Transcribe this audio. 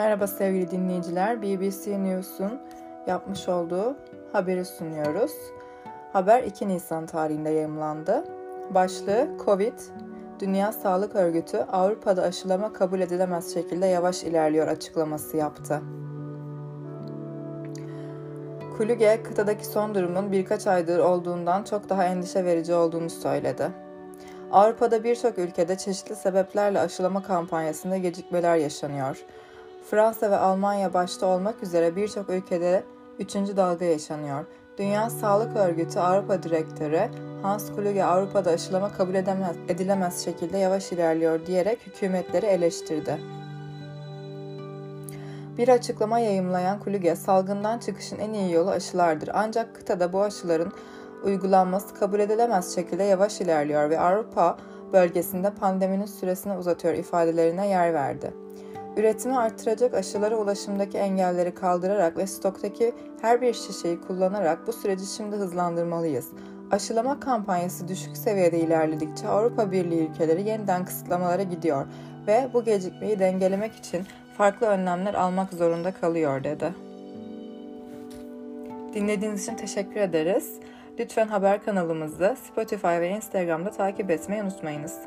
Merhaba sevgili dinleyiciler. BBC News'un yapmış olduğu haberi sunuyoruz. Haber 2 Nisan tarihinde yayımlandı. Başlığı Covid, Dünya Sağlık Örgütü Avrupa'da aşılama kabul edilemez şekilde yavaş ilerliyor açıklaması yaptı. Kulüge, kıtadaki son durumun birkaç aydır olduğundan çok daha endişe verici olduğunu söyledi. Avrupa'da birçok ülkede çeşitli sebeplerle aşılama kampanyasında gecikmeler yaşanıyor. Fransa ve Almanya başta olmak üzere birçok ülkede üçüncü dalga yaşanıyor. Dünya Sağlık Örgütü Avrupa Direktörü Hans Kluge Avrupa'da aşılama kabul edemez, edilemez şekilde yavaş ilerliyor diyerek hükümetleri eleştirdi. Bir açıklama yayımlayan Kluge, salgından çıkışın en iyi yolu aşılardır. Ancak kıtada bu aşıların uygulanması kabul edilemez şekilde yavaş ilerliyor ve Avrupa bölgesinde pandeminin süresini uzatıyor ifadelerine yer verdi. Üretimi arttıracak aşılara ulaşımdaki engelleri kaldırarak ve stoktaki her bir şişeyi kullanarak bu süreci şimdi hızlandırmalıyız. Aşılama kampanyası düşük seviyede ilerledikçe Avrupa Birliği ülkeleri yeniden kısıtlamalara gidiyor ve bu gecikmeyi dengelemek için farklı önlemler almak zorunda kalıyor dedi. Dinlediğiniz için teşekkür ederiz. Lütfen haber kanalımızı Spotify ve Instagram'da takip etmeyi unutmayınız.